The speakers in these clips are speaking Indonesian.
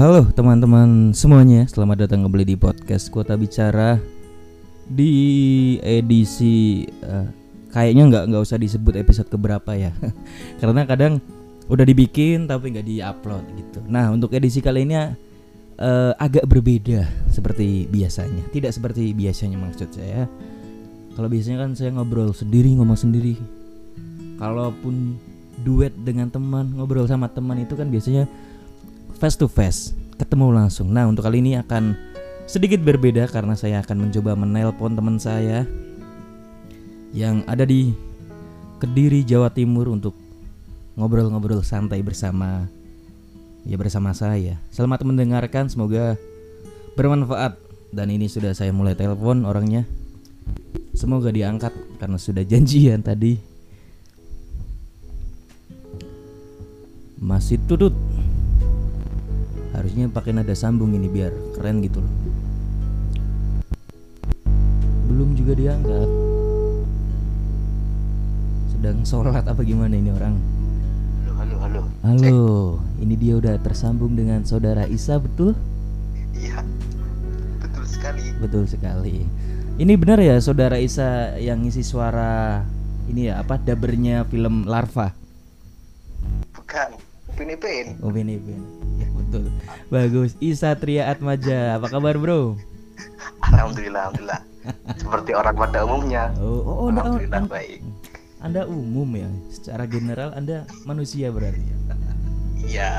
Halo teman-teman semuanya, selamat datang kembali di podcast Kota Bicara di edisi eh, kayaknya nggak nggak usah disebut episode keberapa ya, karena kadang udah dibikin tapi nggak diupload gitu. Nah untuk edisi kali ini eh, agak berbeda seperti biasanya, tidak seperti biasanya maksud saya. Kalau biasanya kan saya ngobrol sendiri, ngomong sendiri. Kalaupun duet dengan teman, ngobrol sama teman itu kan biasanya face to face, ketemu langsung. Nah, untuk kali ini akan sedikit berbeda karena saya akan mencoba menelpon teman saya yang ada di Kediri, Jawa Timur untuk ngobrol-ngobrol santai bersama ya bersama saya. Selamat mendengarkan, semoga bermanfaat. Dan ini sudah saya mulai telepon orangnya. Semoga diangkat karena sudah janjian tadi. Masih tutut harusnya pakai nada sambung ini biar keren gitu loh belum juga diangkat sedang sholat apa gimana ini orang Halo, halo, halo. halo ini dia udah tersambung dengan saudara Isa betul Iya, betul sekali. betul sekali ini benar ya saudara Isa yang ngisi suara ini ya apa dabernya film Larva Bukan, Upin Ipin. Oh ini Ben. Ya betul. Bagus. Isa Tria Atmaja. Apa kabar, Bro? Alhamdulillah, alhamdulillah. Seperti orang pada umumnya. Oh, oh, oh alhamdulillah Anda, baik. Anda umum ya. Secara general Anda manusia berarti ya. Iya.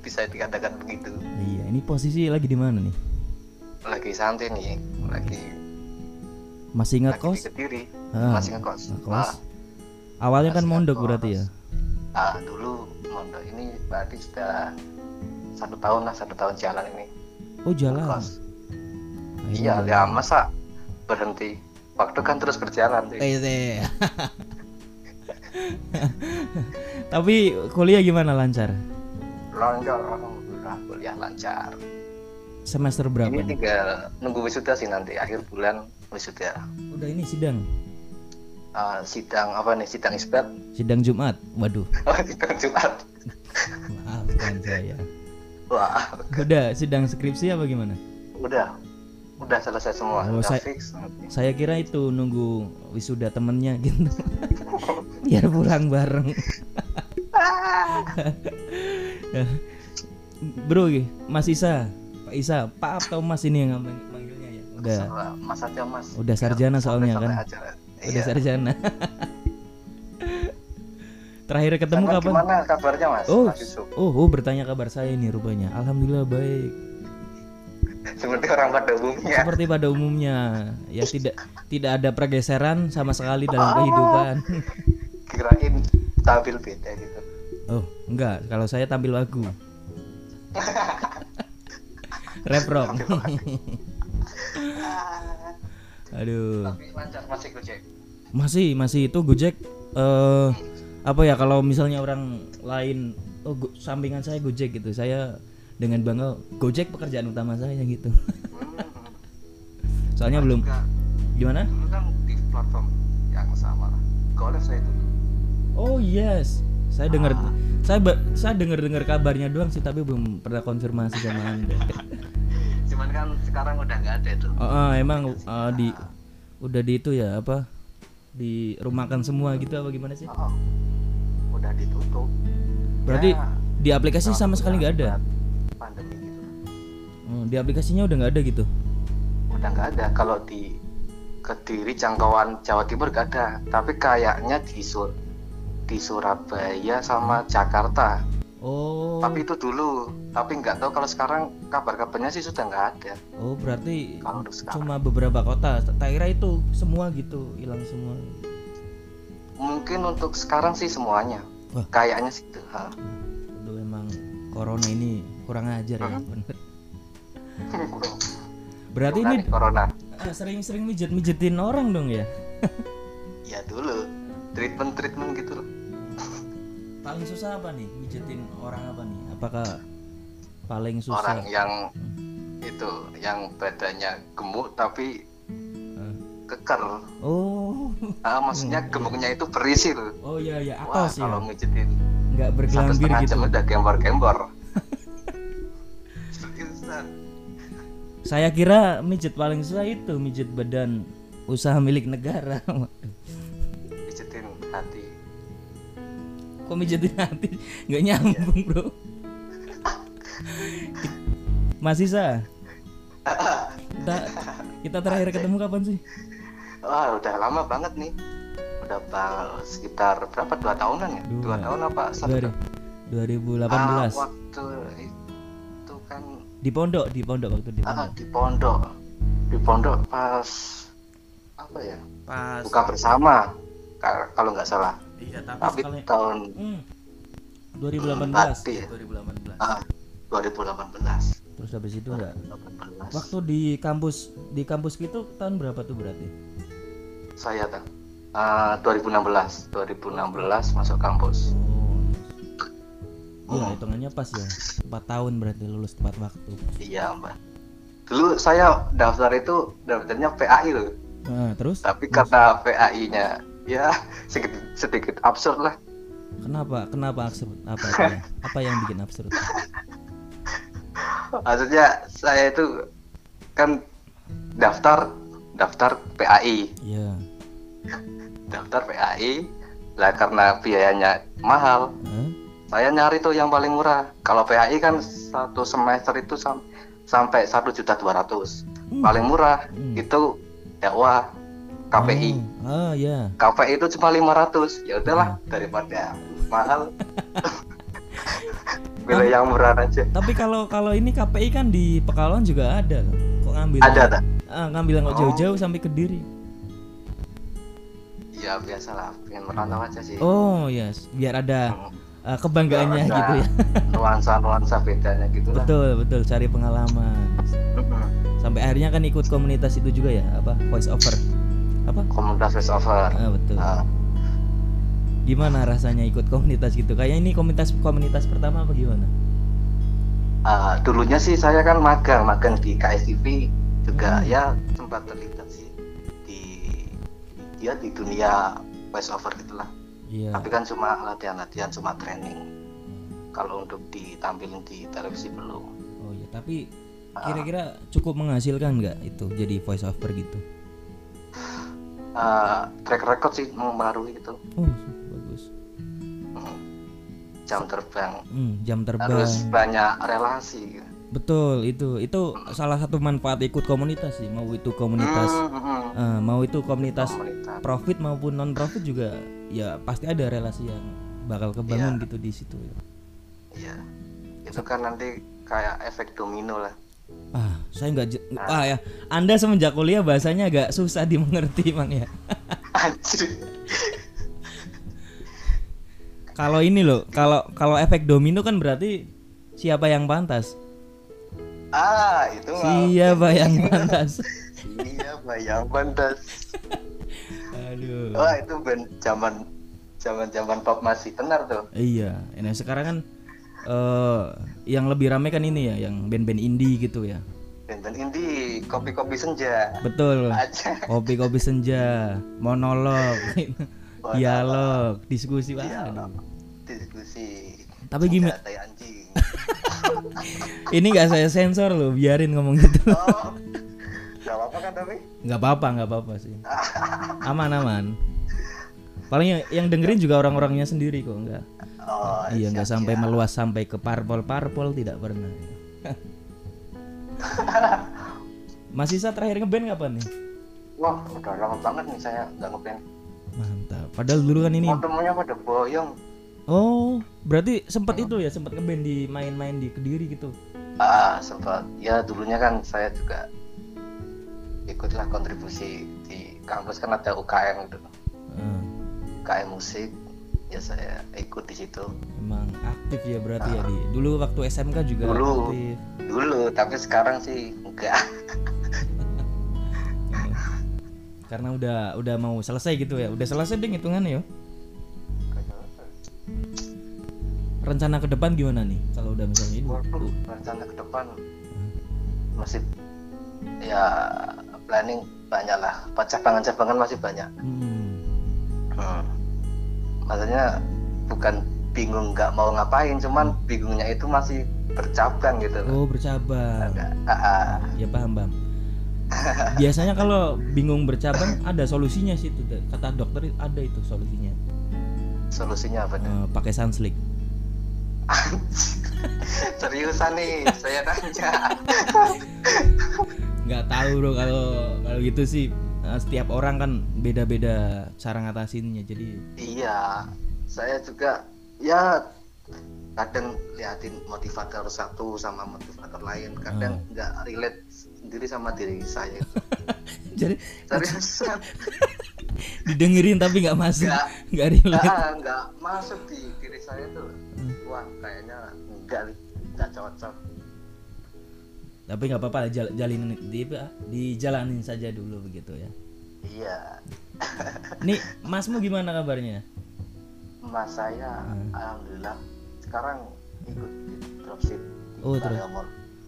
Bisa dikatakan begitu. Iya, ini posisi lagi di mana nih? Lagi santai nih, lagi Masih di Kediri. Ah, Masih ngekos. Ngekos. Awalnya kan masih mondok ngekos. berarti ya. Ah, dulu mondok ini berarti sudah satu tahun lah, satu tahun jalan ini. Oh, jalan. Akhirnya Iya, ya masa berhenti. Waktu kan terus berjalan. Eh, eh. Tapi kuliah gimana lancar? Lancar, alhamdulillah kuliah lancar. Semester berapa Ini tinggal nunggu wisuda sih nanti akhir bulan wisuda. Udah ini sidang. Uh, sidang apa nih sidang isbat Sidang Jumat. Waduh, sidang Jumat maafkan saya. wah Udah sidang skripsi apa gimana? udah udah selesai semua Oh, udah saya- fix. Saya kira itu nunggu wisuda temennya gitu. Biar pulang bareng. Bro, Mas Isa, Pak Isa, Pak atau Mas ini yang manggilnya ya? Udah, mas aja mas udah sarjana soalnya kan. udah iya. sarjana. Terakhir ketemu Sana kapan? gimana kabarnya mas Oh, Mas oh, oh, bertanya kabar saya ini rupanya. Alhamdulillah baik. seperti orang pada umumnya Seperti pada umumnya, ya tidak tidak ada pergeseran sama sekali dalam Oh. kehidupan. kirain tampil beda gitu Oh, enggak. Kalau saya tampil lagu. Rap rock. Aduh. tapi lancar masih gojek Masih, masih itu Gojek eh apa ya kalau misalnya orang lain oh go- sampingan saya Gojek gitu. Saya dengan bangga Gojek pekerjaan utama saya gitu. Hmm. Soalnya belum Juga gimana? dulu kan di platform yang sama golf saya dulu Oh yes. Saya dengar saya ba- saya dengar-dengar kabarnya doang sih tapi belum pernah konfirmasi sama Anda. cuman kan sekarang udah nggak ada itu Oh, oh, emang uh, di udah di itu ya apa di rumahkan semua gitu apa gimana sih? Oh, udah ditutup. Berarti Ya, di aplikasi sama sekali nggak ada. Pandemi gitu. Hmm, di aplikasinya udah nggak ada gitu. Udah nggak ada. Kalau di Kediri jangkauan Jawa Timur nggak ada. Tapi kayaknya di Sur di Surabaya sama Jakarta. Oh. Tapi itu dulu. Tapi nggak tahu kalau sekarang kabar-kabarnya sih sudah nggak ada. Oh berarti Kalau cuma beberapa kota. Tak kira itu semua gitu hilang semua. Mungkin untuk sekarang sih semuanya. Wah. Kayaknya sih itu. ha. Aduh emang corona ini kurang ajar ya. bener. Berarti ini Bukan corona. ah, sering-sering mijet-mijetin orang dong ya? Ya dulu treatment-treatment gitu loh. Paling susah apa nih mijetin orang apa nih? Apakah paling susah? orang yang itu yang badannya gemuk tapi. Keker. Oh, ah, maksudnya gemuknya itu berisi loh. Oh iya ya wah atas ya, kalau mijitin nggak satu setengah gitu. jam udah gembor-gembor. Saya kira mijet paling susah itu mijet badan usaha milik negara. pijetin hati. Kok mijetin hati? Nggak nyambung bro? Masih sah? Kita kita terakhir ketemu kapan sih? Wah udah lama banget nih udah bang sekitar berapa dua tahunan ya dua, Dua. tahun apa satu Dua- tahun? 2018 Ah, waktu itu kan di pondok di pondok waktu di ah, pondok. di pondok di pondok pas apa ya Pas. buka bersama ka- kalau nggak salah Iya tapi tahun Hmm. 2018. Pasti ya. 2018. ah, 2018 Terus habis itu enggak 2018 waktu di kampus di kampus gitu tahun berapa tuh berarti? Saya tak Ah, 2016 2016 masuk kampus Oh. Iya, hitungannya pas ya. 4 tahun berarti lulus tepat waktu. iya mbak dulu saya daftar itu daftarnya PAI loh Nah, terus tapi karena PAI nya ya sedikit sedikit absurd lah kenapa? Kenapa absurd? Apa itu ya? Apa yang bikin absurd? maksudnya saya itu kan daftar daftar PAI Iya. Daftar PAI lah karena biayanya mahal Hah? saya nyari tuh yang paling murah kalau PAI kan satu semester itu sam- sampai satu juta dua ratus Hmm. paling murah Hmm. itu dakwah KPI Oh, oh ya. KPI itu cuma 500 ya udahlah Hmm. daripada mahal pilih yang murah aja Tapi kalau kalau ini KPI kan di Pekalongan juga ada. Kok ngambil? ada tak Ah, ngambil nggak Oh. jauh-jauh sampai Kediri. Ya biasalah pengen merantau aja sih Oh, yes. Biar ada Hmm. uh, kebanggaannya Ada gitu ya. nuansa nuansa bedanya gitu lah betul, betul cari pengalaman. Mm-mm. Sampai akhirnya kan ikut komunitas itu juga ya, apa? Voice over. Apa? komunitas face over Ah, betul. Ah, Gimana rasanya ikut komunitas gitu? Kayak ini komunitas komunitas pertama apa gimana? ah, dulunya sih saya kan magang magang di KSTV juga Hmm. ya sempat terlibat sih dia di dunia voice over gitulah Iya. tapi kan cuma latihan-latihan cuma training kalau untuk ditampilin di televisi belum Oh iya, tapi Ah. kira-kira cukup menghasilkan nggak itu jadi voice over gitu? Ah, track record sih mempengaruhi itu Oh, bagus. Hmm. jam terbang Hmm, jam terbang. harus banyak relasi gitu. Betul, itu itu salah satu manfaat ikut komunitas sih. Mau itu komunitas Hmm, hmm, eh, mau itu komunitas komunitas profit maupun non profit juga ya pasti ada relasi yang bakal kebangun Iya. gitu di situ ya. Iya. Itu kan nanti kayak efek domino lah. Ah, saya nggak je- ah ya. Anda semenjak kuliah bahasanya agak susah dimengerti, Mang ya. Anjir. Kalau ini loh, kalau kalau efek domino kan berarti siapa yang pantas? Ah, itu mah. Siapa yang pantas? Iya, bayang pantas. Aduh. Wah, itu ben zaman zaman zaman pop masih tenar tuh. Iya, ini sekarang kan eh yang lebih rame kan ini ya, yang band-band indie gitu ya. Band-band indie, kopi-kopi senja. Betul. Kopi-kopi senja, monolog, dialog, diskusi Iya, Waduh. diskusi. Tapi gimana? Ini nggak saya sensor loh, biarin ngomong gitu. Oh. Gak apa-apa kan tapi? Nggak apa-apa, nggak apa-apa sih. Aman aman. Paling yang, yang dengerin juga orang-orangnya sendiri kok, nggak. Oh, iya, nggak sampai meluas sampai ke parpol-parpol tidak pernah. Mas Isa terakhir ngeband kapan nih? Wah, udah lama banget nih saya nggak ngeband. Mantap. Padahal dulu kan ini. Pada boyong. Oh, berarti sempat itu ya, sempat ngeband di main-main di Kediri gitu. Ah, sempat. Ya dulunya kan saya juga ikutlah kontribusi di kampus kan ada UKM gitu. Eh, UKM musik. Ya saya ikut di situ emang aktif ya berarti ya di. Dulu waktu SMK juga Dulu. aktif. dulu, tapi sekarang sih enggak. Karena udah udah mau selesai gitu ya. Udah selesai deh hitungannya ya. Rencana ke depan gimana nih? Kalau udah misalnya ini. Waduh, rencana ke depan masih ya planning banyak lah. Cabangan-cabangan masih banyak. Hmm. Hmm. Maksudnya bukan bingung nggak mau ngapain cuman bingungnya itu masih bercabang gitu loh Oh bercabang. Agak. Ya paham paham. Biasanya kalau bingung bercabang ada solusinya sih itu kata dokter ada itu solusinya. solusinya apa nih Eh, pakai sunslick. seriusan nih saya nanya. Nggak tahu bro kalau kalau gitu sih eh, setiap orang kan beda-beda cara ngatasinnya jadi iya saya juga ya kadang liatin motivator satu sama motivator lain. Kadang nggak relate sendiri sama diri saya. Jadi seriusan. Didengerin tapi nggak masuk Nggak. relate. Nggak masuk di diri saya tuh wah kayaknya enggak nggak cocok. Tapi nggak apa-apa jal, jalinin di dijalanin saja dulu begitu ya. Iya. Nih masmu gimana kabarnya? Mas saya Hmm. alhamdulillah sekarang ikut di dropship di Oh, terus.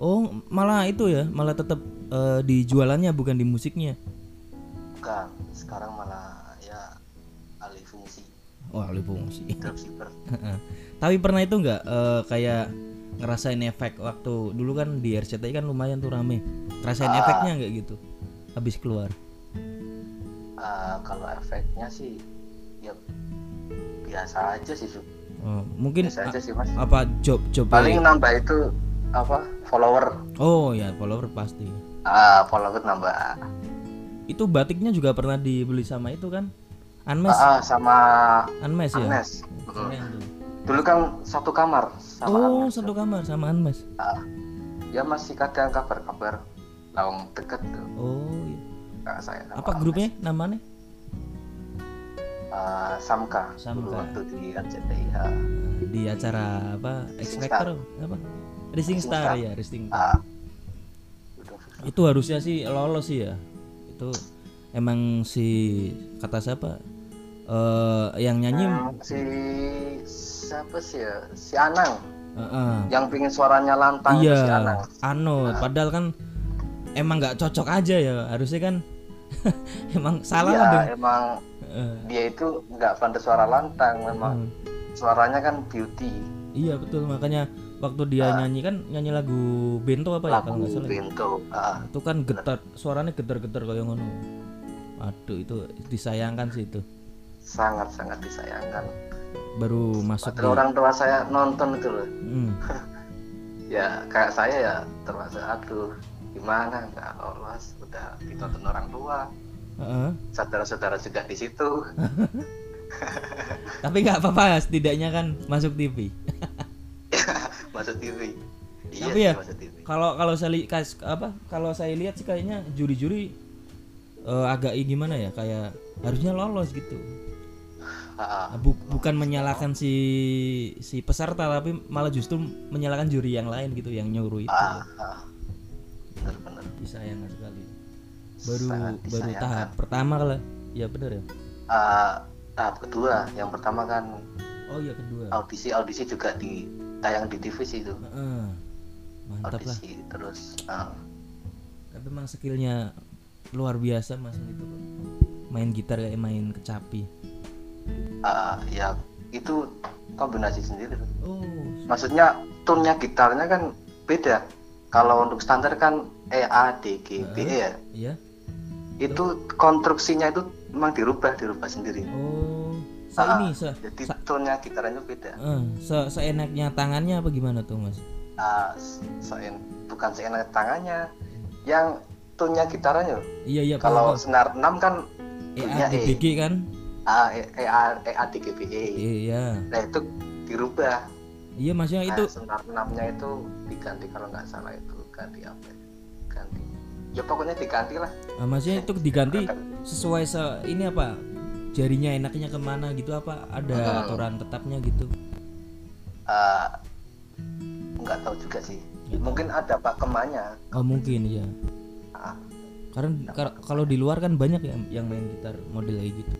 Oh malah itu ya malah tetap eh, di jualannya bukan di musiknya? Bukan sekarang malah oh alih fungsi. Tapi pernah itu nggak eh, kayak ngerasain efek waktu dulu kan di RCTI kan lumayan tuh rame. Ngerasain Ah. efeknya nggak gitu habis keluar? Eh, kalau efeknya sih ya biasa aja sih Su. Oh, mungkin biasa aja sih mas. apa job job paling nambah itu apa follower. Oh ya follower pasti. Ah, follower nambah. Itu batiknya juga pernah dibeli sama itu kan Anmes. Ah, sama Anmes ya? Keren tuh. dulu kan satu kamar sama oh Agnes. satu kamar sama Anmes. Ah, ya masih kadang kabar-kabar lawang deket tuh. Oh iya. saya apa Agnes. grupnya namanya? Ah, Samka, Samka. dulu waktu di RCTI di acara apa? X Rising Factor apa? Rising Star Star. ya Rising udah susah. itu harusnya sih lolos sih ya. Itu emang si kata siapa eh yang nyanyi Hmm, si siapa sih ya? Si Anang. Eh, eh. yang pingin suaranya lantang itu si iya Anang ano padahal kan emang nggak cocok aja ya harusnya kan emang salah lah iya dong. emang Eh, dia itu nggak pandai suara lantang memang. Hmm. suaranya kan beauty. Iya betul. Makanya waktu dia nyanyi kan nyanyi lagu bento apa ya kalau nggak salah ya? bento ah, itu kan getar suaranya getar-getar kayak ngono. Aduh itu disayangkan sih itu sangat sangat disayangkan. Baru masuk di Padahal orang tua saya nonton itu loh. Hmm. ya kayak saya ya terasa aduh gimana? Nggak lolos udah ditonton orang tua. Heeh. saudara-saudara juga di situ. Tapi nggak apa-apa setidaknya kan masuk TV masuk TV iya Tapi ya, kalau kalau saya li- kas- apa kalau saya lihat sih kayaknya juri-juri eh, agak gimana ya kayak harusnya lolos gitu Bu- bukan menyalahkan si si peserta tapi malah justru menyalahkan juri yang lain gitu yang nyuruh itu. Ah, ah. bener-bener disayangkan sekali. Baru baru tahap pertama kalau ya benar ya? Ah, tahap kedua. Yang pertama kan oh iya kedua. audisi audisi juga di tayang di TV sih itu. Heeh. mantap lah. Audisi terus ah, tapi emang skillnya luar biasa mas itu main gitar kayak main kecapi ah, ya itu kombinasi sendiri. Oh. Maksudnya tone-nya gitarnya kan beda. Kalau untuk standar kan E A D G B E ya. Iya. Itu konstruksinya itu memang dirubah dirubah sendiri. Oh se Ah, ini se, jadi sa- tone-nya gitarnya beda. Eh, se seenaknya tangannya apa gimana tuh mas? Ah, seen bukan seenak tangannya. Yang tone-nya gitarnya iya iya kalau senar 6 kan. E A D E. G kan A E E A E A D G B E iya. Nah itu dirubah. Iya maksudnya nah, itu senar 6 nya itu diganti kalau nggak salah itu ganti apa ya? ganti. Ya pokoknya diganti lah. Ah, maksudnya itu diganti sesuai se ini apa jarinya enaknya ke mana gitu apa ada Hmm. aturan tetapnya gitu? Eh, nggak tahu juga sih. Mungkin ada pakemannya oh mungkin iya. Ah, karena kar- kalau di luar kan banyak yang yang main gitar model kayak gitu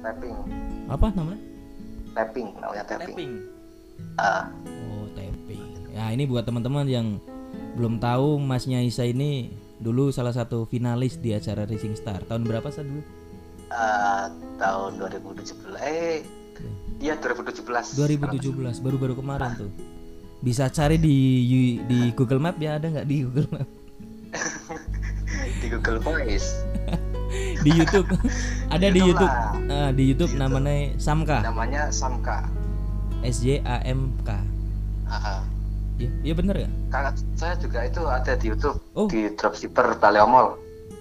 tapping. Apa namanya? Tapping namanya tapping. Ah, oh tapping. Ya ini buat teman-teman yang belum tahu masnya Isa ini dulu salah satu finalis di acara Racing Star. Tahun berapa sih dulu? Eh, tahun 2017 eh Iya 2017. 2017 baru-baru kemarin tuh. Bisa cari di di Google Map ya ada nggak di Google Map? di Google Voice. di YouTube ada di YouTube YouTube lah. Ah, di YouTube namanya Samka Namanya Samka. S J A M K Ah, iya iya bener ya kakak saya juga itu ada di YouTube Oh. di dropshipper Baleomol.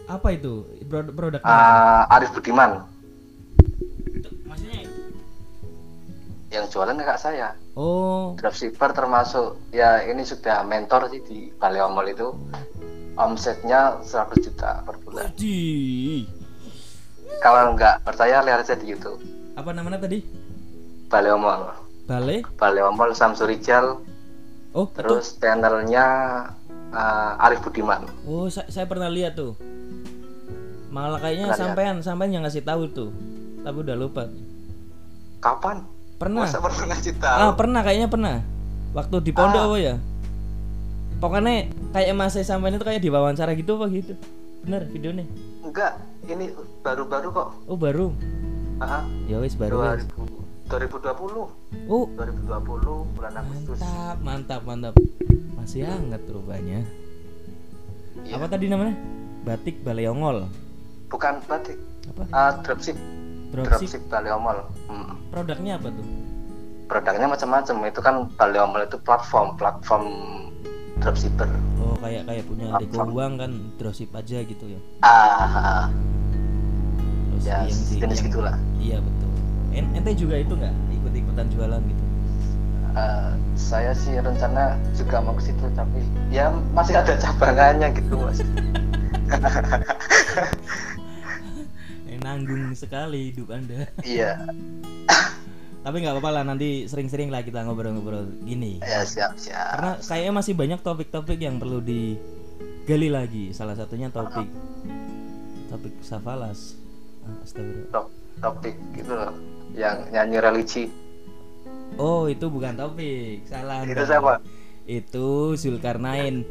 apa itu Produk produknya Ah, Arif Budiman maksudnya yang jualan kakak saya. oh Dropshipper termasuk ya ini sudah mentor sih di Baleomol itu. Omsetnya 100 juta per bulan. di Kalau nggak percaya lihat aja di YouTube. apa namanya tadi Baleomol. Bale Baleomol Samsurijal oh terus channelnya uh, Arif Budiman. oh saya, saya pernah lihat tuh malah kayaknya Pernah lihat? sampean sampean yang ngasih tahu tuh tapi udah lupa Kapan? pernah Masa pernah ngasih tahu? ah pernah kayaknya pernah waktu di pondok Ah. apa ya pokoknya kayak mas saya sampean itu kayak diwawancara gitu apa gitu bener videonya Enggak, ini baru-baru kok. oh baru Ah, ya wis baru 2000 2020. oh 2020 bulan Agustus. mantap mantap mantap masih hangat rupanya Iya. apa tadi namanya batik baleongol Bukan batik. apa Ah, dropship. dropship Dropship Baleomol. Hmm. produknya apa tuh Produknya macam-macam. Itu kan Baleomol itu platform, platform dropshipper. oh kayak kayak punya? Riko Uang kan dropship aja gitu ya Ah, terus ya jenis gitulah. iya betul En- ente juga itu nggak ikut ikutan jualan gitu Eh, saya sih rencana juga mau ke situ tapi ya masih ada cabangannya gitu mas. eh, nanggung sekali hidup anda iya, tapi nggak apa-apa lah nanti sering-sering lah kita ngobrol-ngobrol gini ya siap siap. karena kayaknya masih banyak topik-topik yang perlu digali lagi salah satunya topik topik safalas astagfirullah. Top- topik gitu loh, yang nyanyi religi. oh itu bukan topik salah Itu siapa? itu Zulkarnain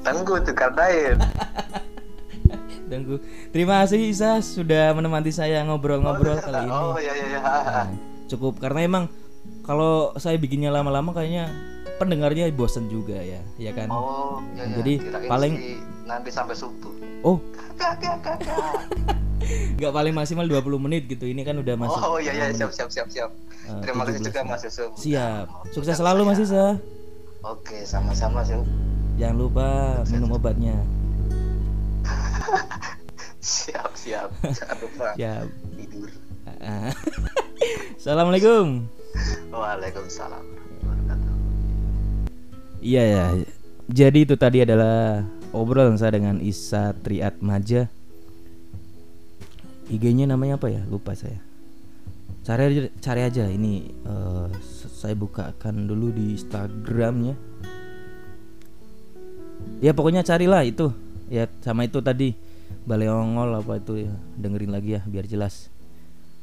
Tenggu tuh katain. Tunggu. Terima kasih Isa sudah menemani saya ngobrol-ngobrol kali ini. Oh iya iya iya. Nah, cukup karena emang kalau saya bikinnya lama-lama kayaknya pendengarnya bosen juga ya, ya kan? Oh iya iya. Jadi, Kirain paling- sih nanti sampai subuh. Oh, Kakak kakak nggak paling maksimal 20 menit gitu. Ini kan udah masuk. Oh iya iya siap siap siap siap. eh, Terima kasih 17 juga. Mas Yusuf. Siap. Udah Sukses selalu Mas. Isa. Oke sama-sama sih. Jangan lupa minum obatnya. Siap siap. Jangan lupa Ya. tidur. Assalamualaikum. Waalaikumsalam. Iya ya. Jadi itu tadi adalah obrolan saya dengan Isa Triat Maja. IG-nya namanya apa ya? Lupa saya. Cari aja, cari aja ini eh, saya bukakan dulu di Instagramnya. Ya pokoknya carilah itu. Ya sama itu tadi Baleongol apa itu ya. Dengerin lagi ya biar jelas.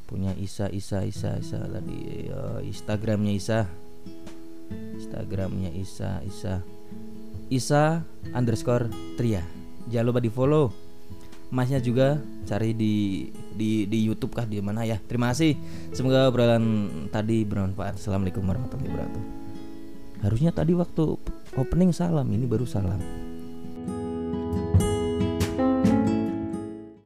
Punya Isa Isa Isa Isa tadi. Eh, Instagramnya Isa. Instagramnya Isa Isa. Isa underscore Tria. Jangan lupa di follow Masnya juga cari di di di YouTube kah di mana ya. Terima kasih. Semoga obrolan tadi bermanfaat. Assalamualaikum warahmatullahi wabarakatuh. Harusnya tadi waktu opening salam ini baru salam